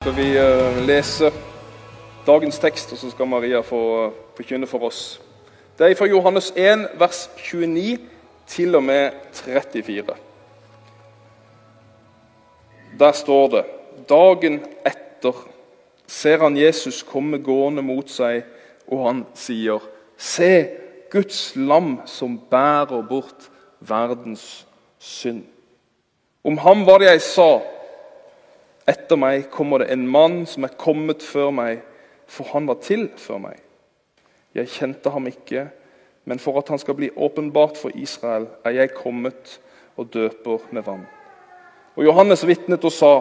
skal vi leser lese dagens tekst, og så skal Maria få eh, forkynne for oss. Det er fra Johannes 1, vers 29 til og med 34. Der står det Dagen etter ser han Jesus komme gående mot seg, og han sier, Se, Guds lam som bærer bort verdens synd. Om ham var det jeg sa, etter meg kommer det en mann som er kommet før meg, for han var til før meg. Jeg kjente ham ikke, men for at han skal bli åpenbart for Israel, er jeg kommet og døper med vann. Og Johannes vitnet og sa,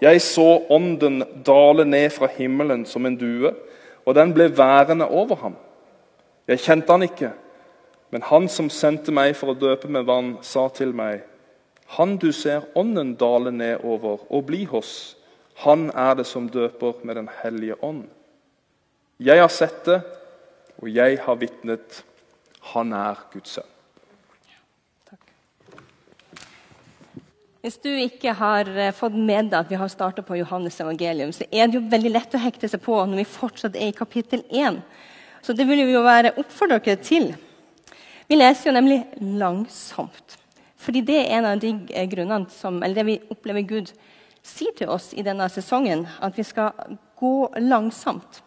Jeg så ånden dale ned fra himmelen som en due, og den ble værende over ham. Jeg kjente han ikke, men han som sendte meg for å døpe med vann, sa til meg, Han du ser ånden dale ned over og bli hos, han er det som døper med Den hellige ånd. Jeg har sett det, og jeg har vitnet. Han er Guds sønn. Hvis du ikke har eh, fått med deg at vi har starta på Johannes evangelium, så er det jo veldig lett å hekte seg på når vi fortsatt er i kapittel 1. Så det vil vi jo være oppfordre dere til. Vi leser jo nemlig langsomt. Fordi det er en av de eh, grunnene som, eller det vi opplever Gud sier til oss i denne sesongen, at vi skal gå langsomt.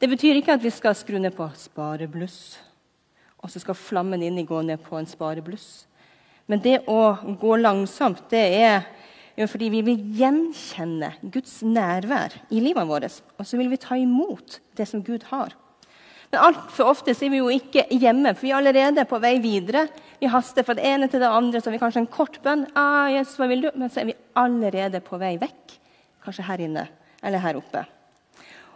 Det betyr ikke at vi skal skru ned på sparebluss, og så skal flammen inni gå ned på en sparebluss. Men det å gå langsomt, det er jo fordi vi vil gjenkjenne Guds nærvær i livet vårt. Og så vil vi ta imot det som Gud har. Men altfor ofte er vi jo ikke hjemme, for vi er allerede på vei videre. Vi haster fra det ene til det andre, så har vi kanskje en kort bønn. Ah, Jesus, hva vil du? Men så er vi allerede på vei vekk. Kanskje her inne eller her oppe.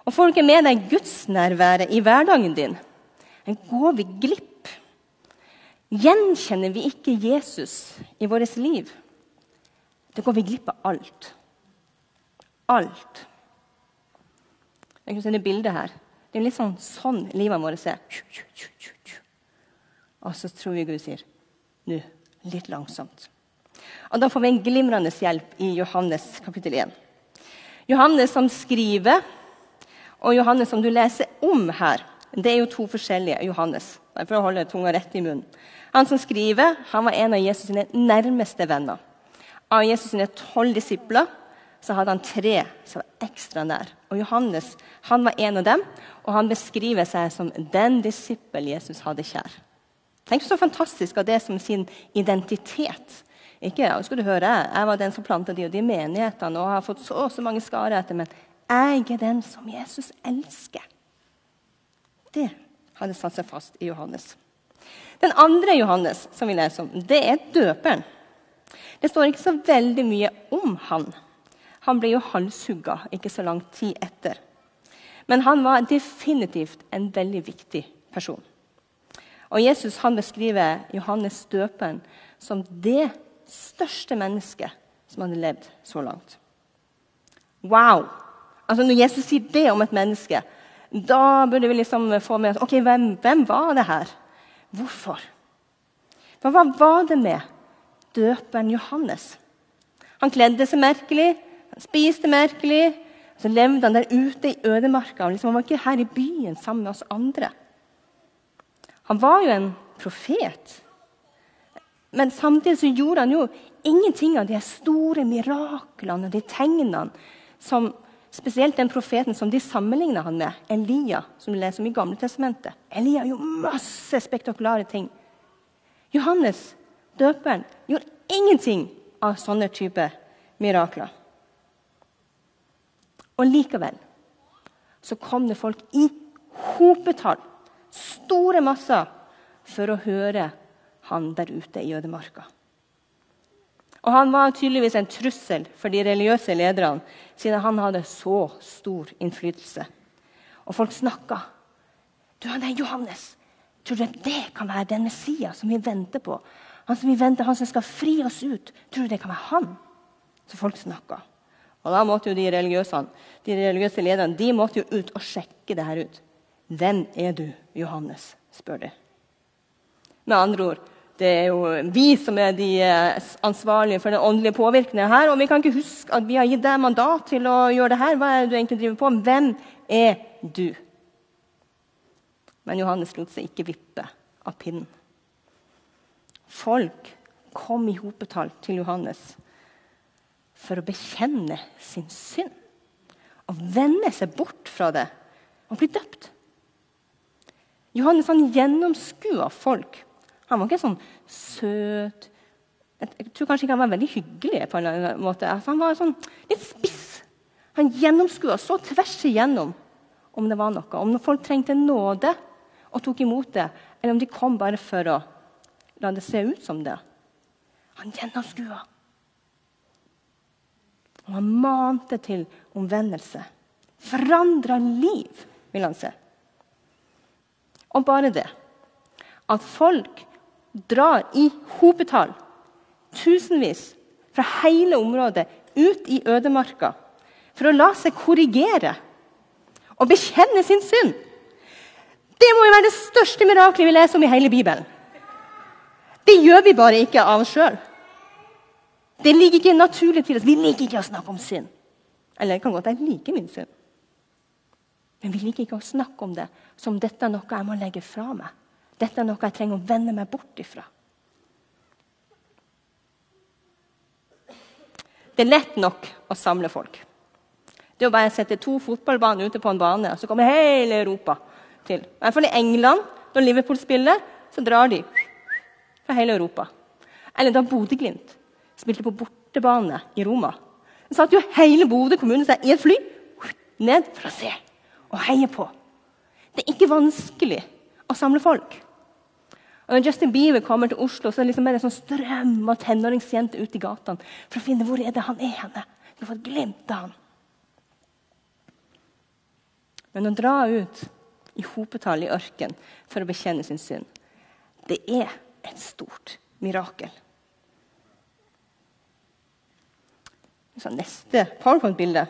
Og får du ikke med deg gudsnærværet i hverdagen din, går vi glipp Gjenkjenner vi ikke Jesus i vårt liv, da går vi glipp av alt. Alt. Jeg kan sende bilde her. Det er litt sånn, sånn livet vårt er. Og så tror vi Gud sier nå, litt langsomt. Og Da får vi en glimrende hjelp i Johannes kapittel 1. Johannes som skriver, og Johannes som du leser om her, det er jo to forskjellige Johannes. For å holde tunga rett i munnen. Han som skriver, han var en av Jesus sine nærmeste venner. Av Jesus sine tolv disipler så hadde han tre som var ekstra nær. Og Johannes han var en av dem, og han beskriver seg som den disippel Jesus hadde kjær. Tenk så fantastisk av det som sin identitet. Ikke, ja, skal du høre, Jeg var den som planta de og de menighetene og har fått så og så mange skarer etter, men jeg er den som Jesus elsker. Det hadde satt seg fast i Johannes. Den andre Johannes som vi leser om, det er døperen. Det står ikke så veldig mye om han. Han ble jo halshugga ikke så lang tid etter. Men han var definitivt en veldig viktig person. Og Jesus han beskriver Johannes døpen som det største mennesket som hadde levd så langt. Wow! Altså Når Jesus sier det om et menneske, da burde vi liksom få med oss ok, hvem, hvem var det her? Hvorfor? For hva var det med døperen Johannes? Han kledde seg merkelig, spiste merkelig. Så levde han der ute i ødemarka. Liksom, han var ikke her i byen sammen med oss andre. Han var jo en profet. Men samtidig så gjorde han jo ingenting av de store miraklene og de tegnene som Spesielt den profeten som de sammenligna han med, Elia, som du leser om i Gamle testamentet. Elia gjorde masse spektakulære ting. Johannes, døperen, gjorde ingenting av sånne typer mirakler. Og likevel så kom det folk i hopetall, store masser, for å høre han der ute i ødemarka. Og Han var tydeligvis en trussel for de religiøse lederne, siden han hadde så stor innflytelse. Og folk snakka. Du, han er Johannes. Tror du det kan være den Messias som vi venter på? Han som vi venter, han som skal fri oss ut. Tror du det kan være han? Så folk snakka. Og da måtte jo de religiøse, de religiøse lederne de måtte jo ut og sjekke det her ut. Hvem er du, Johannes? spør de. Med andre ord, det er jo vi som er de eh, ansvarlige for den åndelige påvirkningen her. Og vi kan ikke huske at vi har gitt deg mandat til å gjøre det her. Hva er det du egentlig driver på? Hvem er du? Men Johannes lot seg ikke vippe av pinnen. Folk kom i hopetall til Johannes for å bekjenne sin synd. Og vende seg bort fra det og bli døpt. Johannes han gjennomskua folk. Han var ikke sånn søt Jeg tror kanskje ikke han var veldig hyggelig. på en eller annen måte. Altså, han var sånn litt spiss. Han gjennomskua så tvers igjennom om det var noe. Om folk trengte nåde og tok imot det, eller om de kom bare for å la det se ut som det. Han gjennomskua. Og han mante til omvendelse. Forandra liv, vil han se. Og bare det at folk drar i hopetall, tusenvis, fra hele området ut i ødemarka for å la seg korrigere og bekjenne sin synd. Det må jo være det største miraklet vi leser om i hele Bibelen. Det gjør vi bare ikke av oss sjøl. Det ligger ikke naturlig til oss. Vi liker ikke å snakke om synd. Eller det kan godt jeg liker min synd. Men vi liker ikke å snakke om det som dette er noe jeg må legge fra meg. Dette er noe jeg trenger å vende meg bort ifra. Det er lett nok å samle folk. Det å bare sette to fotballbaner ute på en bane, og så kommer hele Europa til. I hvert fall i England, når Liverpool spiller, så drar de fra hele Europa. Eller da Bodø-Glimt spilte på bortebane i Roma. Det satt jo hele Bodø kommune seg i et fly ned for å se og heie på. Det er ikke vanskelig å samle folk. Og når Justin Bieber kommer til Oslo, så er det liksom en sånn strøm av tenåringsjenter ut i gatene for å finne hvor er det han er henne. Du får et glimt av han. Men å dra ut i hopetall i ørken for å bekjenne sin synd, det er et stort mirakel. Neste PowerPoint-bilde.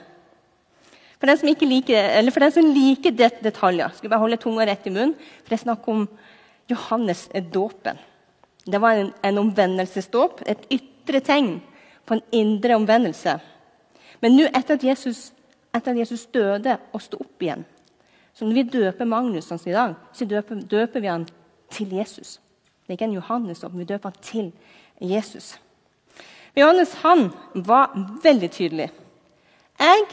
For den som, liker, for den som liker det, detaljer, skal jeg bare holde tunga rett i munnen. For det er snakk om Johannes dåpen. Det var en, en omvendelsesdåp, et ytre tegn på en indre omvendelse. Men nå, etter at Jesus, etter at Jesus døde og sto opp igjen Så når vi døper Magnus sånn i dag, så døper, døper vi han til Jesus. Det er ikke en Johannes, men vi døper han til Jesus. Johannes han var veldig tydelig. Jeg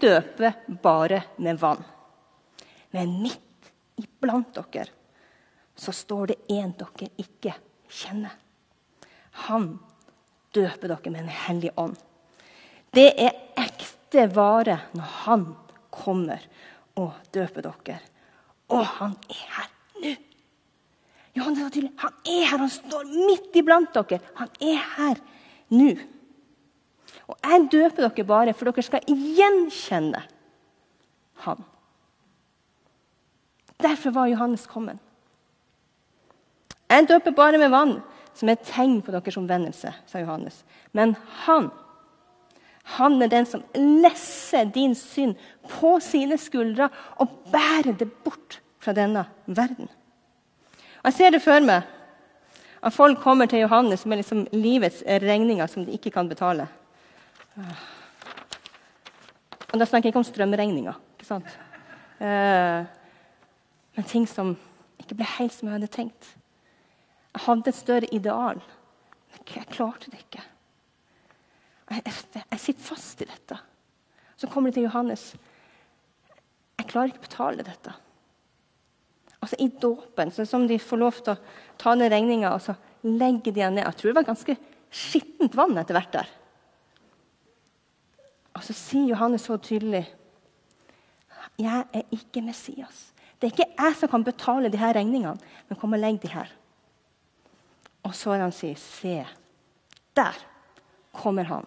døper bare med vann. Men midt iblant dere så står det en dere ikke kjenner. Han døper dere med en hellig ånd. Det er ekte vare når han kommer og døper dere. Og han er her nå. Johannes var tydelig. Han er her, han står midt iblant dere. Han er her nå. Og jeg døper dere bare for dere skal gjenkjenne han. Derfor var Johannes kommet. Jeg døper bare med vann, som er et tegn på deres omvendelse, sa Johannes. Men han, han er den som lesser din synd på sine skuldre og bærer det bort fra denne verden. Jeg ser det for meg at folk kommer til Johannes med liksom livets regninger som de ikke kan betale. Og Da snakker jeg ikke om strømregninger. ikke sant? Eh, men ting som ikke ble helt som jeg hadde tenkt. Jeg hadde et større ideal. Jeg klarte det ikke. Jeg, jeg sitter fast i dette. Så kommer de til Johannes. Jeg klarer ikke å betale dette. Altså I dåpen sånn som de får lov til å ta ned regninga og så legger de den ned. Jeg tror det var ganske skittent vann etter hvert der. Og så sier Johannes så tydelig Jeg er ikke Messias. Det er ikke jeg som kan betale de her regningene, men kom og legg de her. Og så er han sier, 'Se, der kommer han.'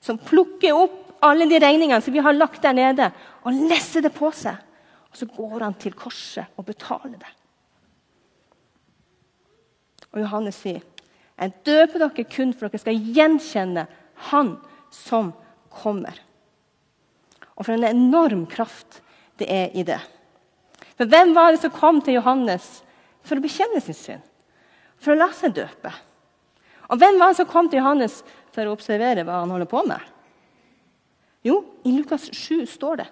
Som plukker opp alle de regningene som vi har lagt der nede, og lesser det på seg. Og så går han til korset og betaler det. Og Johannes sier, 'Jeg døper dere kun for dere skal gjenkjenne Han som kommer.' Og for en enorm kraft det er i det. For hvem var det som kom til Johannes for å bekjenne sin synd? for å la seg døpe. Og hvem var det som kom til Johannes for å observere hva han holder på med? Jo, i Lukas 7 står det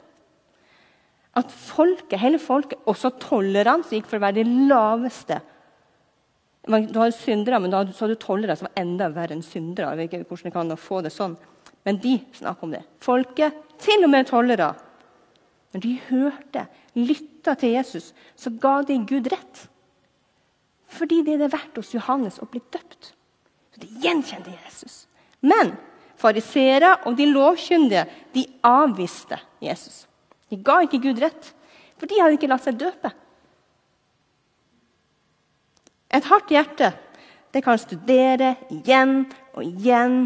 at folket, hele folket, også tollerne, som gikk for å være de laveste Du har syndere, men da hadde du tollere som var enda verre enn syndere. Jeg vet ikke hvordan jeg kan få det sånn. Men de snakker om det. Folket, til og med tollere. Når de hørte, lytta til Jesus, så ga de Gud rett. Fordi det er det verdt hos Johannes å bli døpt. Så De gjenkjente Jesus. Men fariseere og de lovkyndige de avviste Jesus. De ga ikke Gud rett, for de hadde ikke latt seg døpe. Et hardt hjerte det kan studere igjen og igjen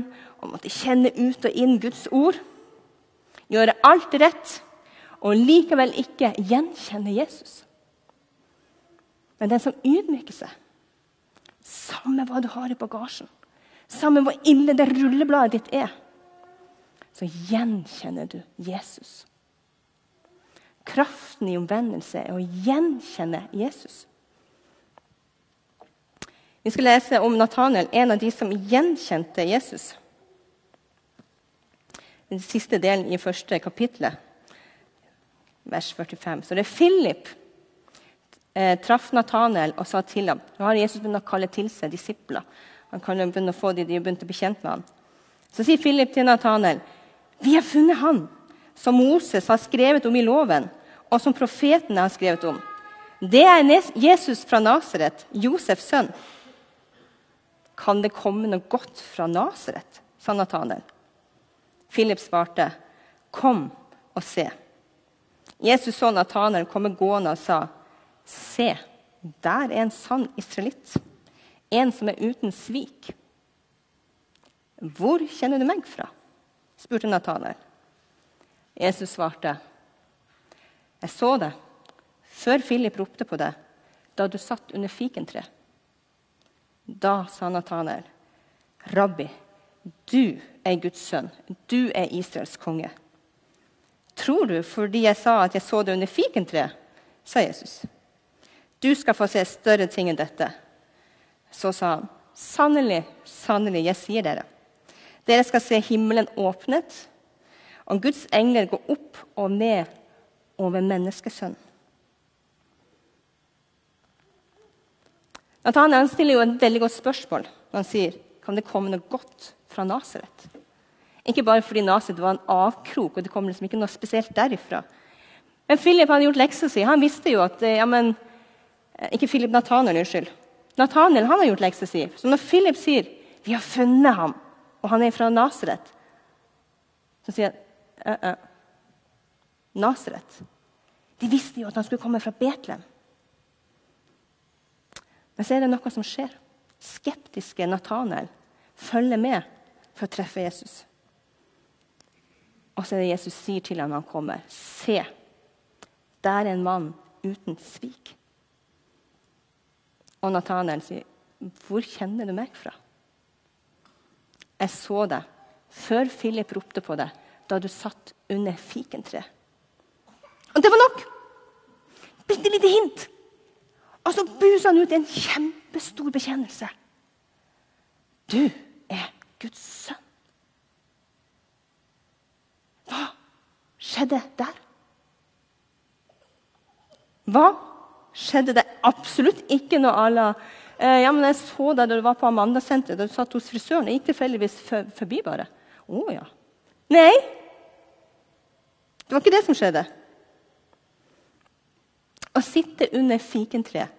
og måtte kjenne ut og inn Guds ord. Gjøre alt rett og likevel ikke gjenkjenne Jesus. Men den som ydmyker seg, samme hva du har i bagasjen, samme hvor ille det rullebladet ditt er, så gjenkjenner du Jesus. Kraften i omvendelse er å gjenkjenne Jesus. Vi skal lese om Nathaniel, en av de som gjenkjente Jesus. Den siste delen i første kapittelet, vers 45. Så det er Philip eh, traff Nathaniel og sa til ham Nå har Jesus begynt å kalle til seg disipler. Han kan begynne å få de, de har begynt å bli kjent med ham. Så sier Philip til Nathaniel vi har funnet han som Moses har skrevet om i loven, og som profetene har skrevet om. Det er Jesus fra Nasaret, Josefs sønn. Kan det komme noe godt fra Nasaret? sa Nathanael. Philip svarte, Kom og se. Jesus så Nathanael komme gående og sa, Se, der er en sann israelitt, en som er uten svik. Hvor kjenner du meg fra? spurte Nathanael. Jesus svarte, 'Jeg så det før Philip ropte på deg, da du satt under fikentreet.' Da sa Nathaniel, 'Rabbi, du er Guds sønn. Du er Israels konge.' 'Tror du fordi jeg sa at jeg så det under fikentreet?' sa Jesus. 'Du skal få se større ting enn dette.' Så sa han, 'Sannelig, sannelig, jeg sier dere.' Dere skal se himmelen åpnet, og Guds engler gå opp og ned over menneskesønnen. Nathanael stiller jo et veldig godt spørsmål når han sier kan det komme noe godt fra Nasaret. Ikke bare fordi Nasaret var en avkrok, og det kom liksom ikke noe spesielt derifra. Men Philip hadde gjort leksa si. Han visste jo at ja, men, eh, Ikke Philip Nathanael, unnskyld. Nathanael han har gjort leksa si. Så når Philip sier vi har funnet ham, og han er fra Nasaret. Så sier han uh, uh. Nasaret. De visste jo at han skulle komme fra Betlehem. Men så er det noe som skjer. Skeptiske Nathanael følger med for å treffe Jesus. Og så er det Jesus sier til ham når han kommer. Se, der er en mann uten svik. Og Nathanael sier, 'Hvor kjenner du meg fra?' Jeg så deg før Philip ropte på deg, da du satt under fikentreet. Og det var nok! Bitte lite hint. Og så buser han ut en kjempestor bekjennelse. Du er Guds sønn. Hva skjedde der? Hva skjedde det? Absolutt ikke noe à la Eh, ja, men jeg så deg da du var på Amanda-senteret, da du satt hos frisøren. Jeg gikk tilfeldigvis forbi bare. Å oh, ja. Nei! Det var ikke det som skjedde. Å sitte under fikentreet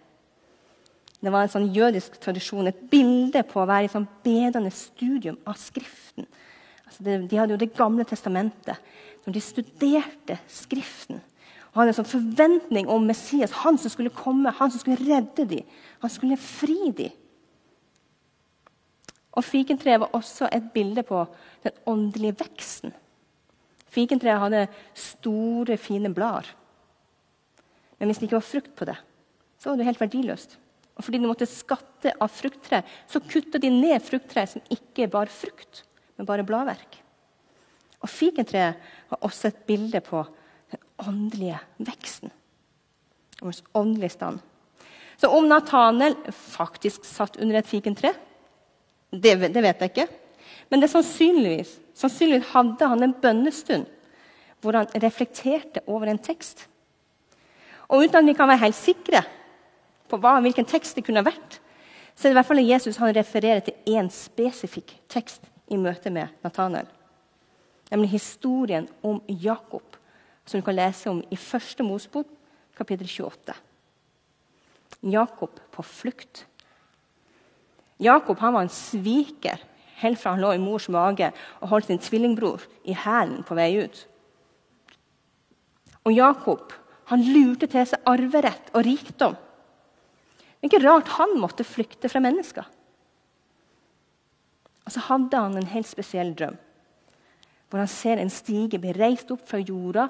det var en sånn jødisk tradisjon, et bilde på å være i sånn bedende studium av Skriften. Altså det, de hadde jo Det gamle testamentet. Når de studerte Skriften, og hadde en sånn forventning om Messias, han som skulle komme, han som skulle redde dem. Han skulle fri dem. Og Fikentreet var også et bilde på den åndelige veksten. Fikentreet hadde store, fine blader. Men hvis det ikke var frukt på det, så var det helt verdiløst. Og fordi de måtte skatte av frukttre, så kutta de ned frukttre som ikke bar frukt, men bare bladverk. Og Fikentreet var også et bilde på den åndelige veksten. Vår åndelige stand. Så om Natanel faktisk satt under et fikentre, det, det, vet jeg ikke. Men det sannsynligvis, sannsynligvis hadde han en bønnestund hvor han reflekterte over en tekst. Og uten at vi kan være helt sikre på hva, hvilken tekst det kunne vært, så er det i hvert fall Jesus han refererer til én spesifikk tekst i møte med Nathanael. Nemlig historien om Jakob, som du kan lese om i første Mosebok, kapittel 28. Jakob på flukt. Jakob han var en sviker helt fra han lå i mors mage og holdt sin tvillingbror i hælen på vei ut. Og Jakob han lurte til seg arverett og rikdom. Det er ikke rart han måtte flykte fra mennesker. Og så hadde han en helt spesiell drøm, hvor han ser en stige bli reist opp fra jorda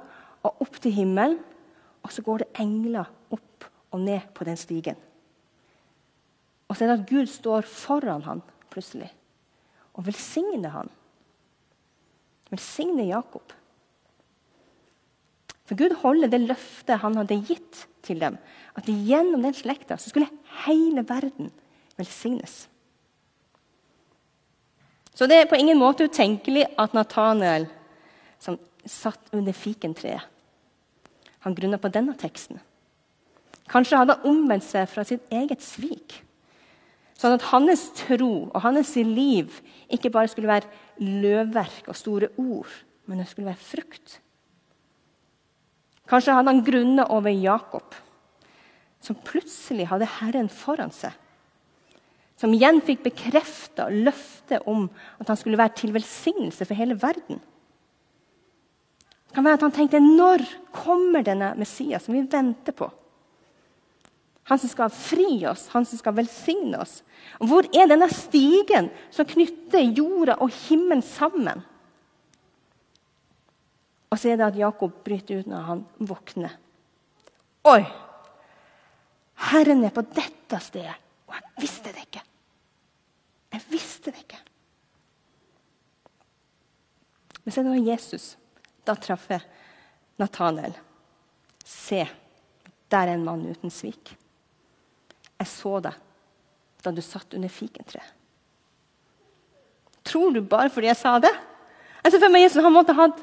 og opp til himmelen. Og så går det engler opp og ned på den stigen. Og så er det at Gud står foran han plutselig og velsigner han. Velsigner Jakob. For Gud holder det løftet han hadde gitt til dem, at gjennom den slekta så skulle hele verden velsignes. Så det er på ingen måte utenkelig at Nathanael, som satt under fikentreet, han grunna på denne teksten. Kanskje hadde han omvendt seg fra sitt eget svik. Sånn at hans tro og hans liv ikke bare skulle være løvverk og store ord, men det skulle være frukt. Kanskje hadde han grunnet over Jakob, som plutselig hadde Herren foran seg. Som igjen fikk bekrefta løftet om at han skulle være til velsignelse for hele verden. Det kan være at han tenkte når kommer denne Messias som vi venter på? Han som skal fri oss, han som skal velsigne oss. Hvor er denne stigen som knytter jorda og himmelen sammen? Og så er det at Jakob bryter ut når han våkner. Oi! Herren er på dette stedet, og jeg visste det ikke. Jeg visste det ikke. Men så er det var Jesus da traff jeg Nathanael. Se, der er en mann uten svik. Jeg så deg da du satt under fikentreet. Tror du bare fordi jeg sa det? Jeg ser for meg Jesus, Han måtte hatt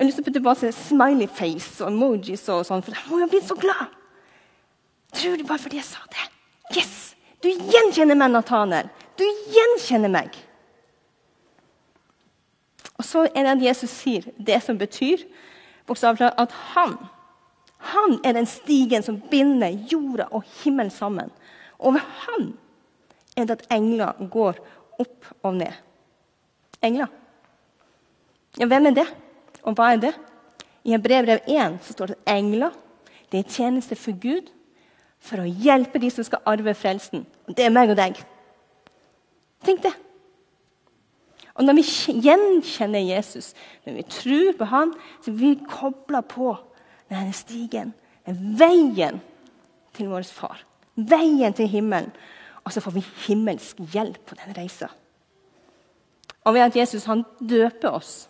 jeg har lyst til å putte på smiley face og emojis og sånn, for han må jo blitt så glad. Tror du bare fordi jeg sa det? Yes! Du gjenkjenner meg, Nathaniel. Du gjenkjenner meg. Og så er det at Jesus sier det som betyr at han han er den stigen som binder jorda og himmelen sammen. Og ved han er det at engler går opp og ned. Engler. Ja, hvem er det, og hva er det? I Hebrevbrev 1 så står det at engler det er tjeneste for Gud for å hjelpe de som skal arve frelsen. Det er meg og deg. Tenk det. Og Når vi gjenkjenner Jesus, når vi tror på han, så blir vi kobla på denne stigen, den veien til vår far. Veien til himmelen. Og så får vi himmelsk hjelp på den reisa. Og ved at Jesus han døper oss,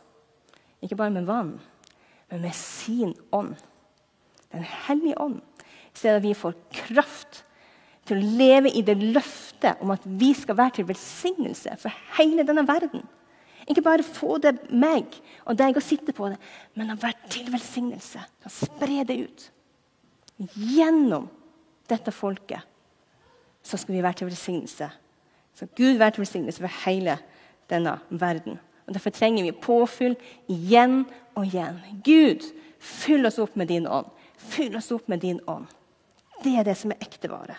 ikke bare med vann, men med sin ånd, Den hellige ånd, I stedet at vi får kraft til å leve i det løftet om at vi skal være til velsignelse for hele denne verden. Ikke bare få det meg og deg å sitte på det, men å være til velsignelse. Å spre det ut. Gjennom dette folket så skal vi være til velsignelse. Så Gud være til velsignelse for hele denne verden. Og Derfor trenger vi påfyll igjen og igjen. Gud, fyll oss opp med din ånd. Fyll oss opp med din ånd. Det er det som er ekte vare.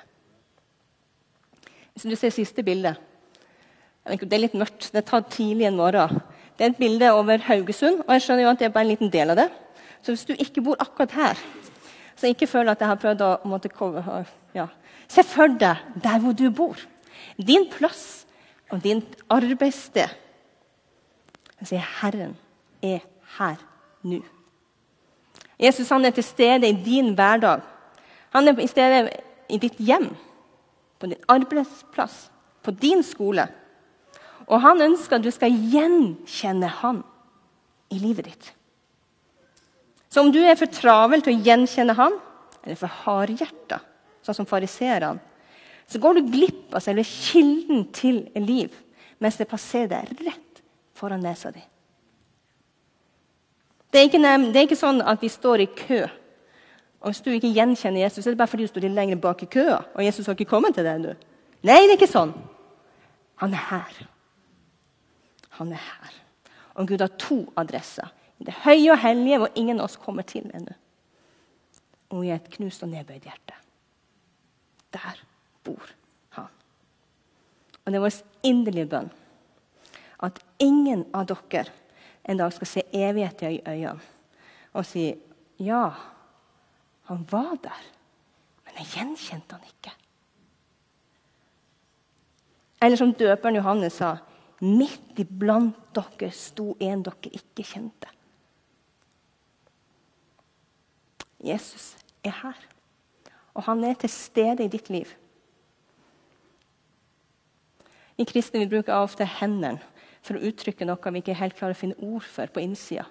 Hvis du ser siste bilde det er litt mørkt. Det er tatt tidlig en morgen. Det er et bilde over Haugesund, og jeg skjønner jo at det er bare en liten del av det. Så hvis du ikke bor akkurat her, så ikke føl at jeg har prøvd å måtte, ja. Se for deg der hvor du bor. Din plass og din arbeidssted. Jeg sier Herren er her nå. Jesus han er til stede i din hverdag. Han er til stede i ditt hjem, på din arbeidsplass, på din skole. Og han ønsker at du skal gjenkjenne han i livet ditt. Så om du er for travel til å gjenkjenne han, eller for hardhjerta sånn som fariseerne, så går du glipp av selve kilden til liv mens det passerer deg rett foran nesa di. Det er, ikke, det er ikke sånn at vi står i kø. Og Hvis du ikke gjenkjenner Jesus, er det bare fordi du står litt lenger bak i køa. og Jesus har ikke kommet til deg ennå. Nei, det er ikke sånn. Han er her. Han er her. Og Gud har to adresser. I det høye og hellige, hvor ingen av oss kommer til ennå. Og i et knust og nedbøyd hjerte. Der bor han. Og det er vår inderlige bønn ingen av dere en dag skal se evigheten i øynene og si ja, han var der, men jeg gjenkjente han ikke. Eller som døperen Johannes sa, midt iblant dere sto en dere ikke kjente. Jesus er her, og han er til stede i ditt liv. Vi kristne vi bruker ofte hendene for å uttrykke noe vi ikke helt klarer å finne ord for på innsida.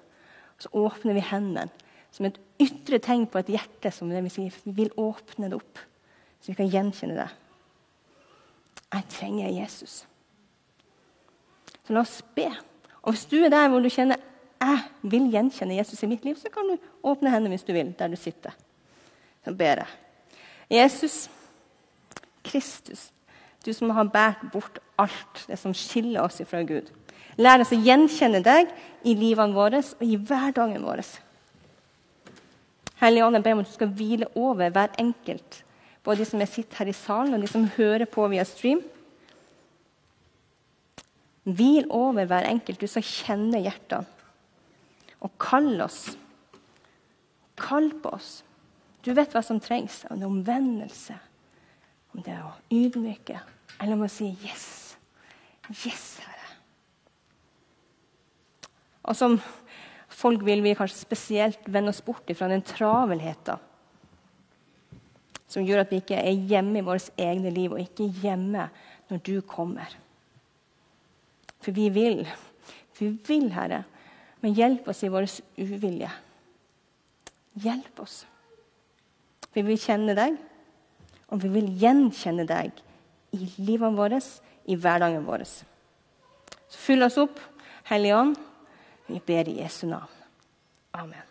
Så åpner vi hendene som et ytre tegn på et hjerte som det vil si, vi vil åpne det opp, så vi kan gjenkjenne det. Jeg trenger Jesus. Så la oss be. Og hvis du er der hvor du kjenner jeg vil gjenkjenne Jesus i mitt liv, så kan du åpne hendene hvis du vil, der du sitter. Så ber jeg. Jesus Kristus, du som har båret bort alt det som skiller oss fra Gud. Lær oss å gjenkjenne deg i livene våre og i hverdagen vår. Hellige Ånd, jeg ber om at du skal hvile over hver enkelt, både de som sitter her i salen, og de som hører på via stream. Hvil over hver enkelt, du som kjenner hjertene. Og kall oss. Kall på oss. Du vet hva som trengs. Om det er omvendelse, om det er å ydmyke, eller om å si 'yes'. Yes. Og som folk vil vi kanskje spesielt vende oss bort fra den travelheten som gjør at vi ikke er hjemme i vårt egne liv, og ikke hjemme når du kommer. For vi vil. Vi vil, Herre. Men hjelp oss i vår uvilje. Hjelp oss. Vi vil kjenne deg, og vi vil gjenkjenne deg i livet vårt, i hverdagen vår. Så fyll oss opp, Hellige Ånd. Vi ber i Jesu navn. Amen.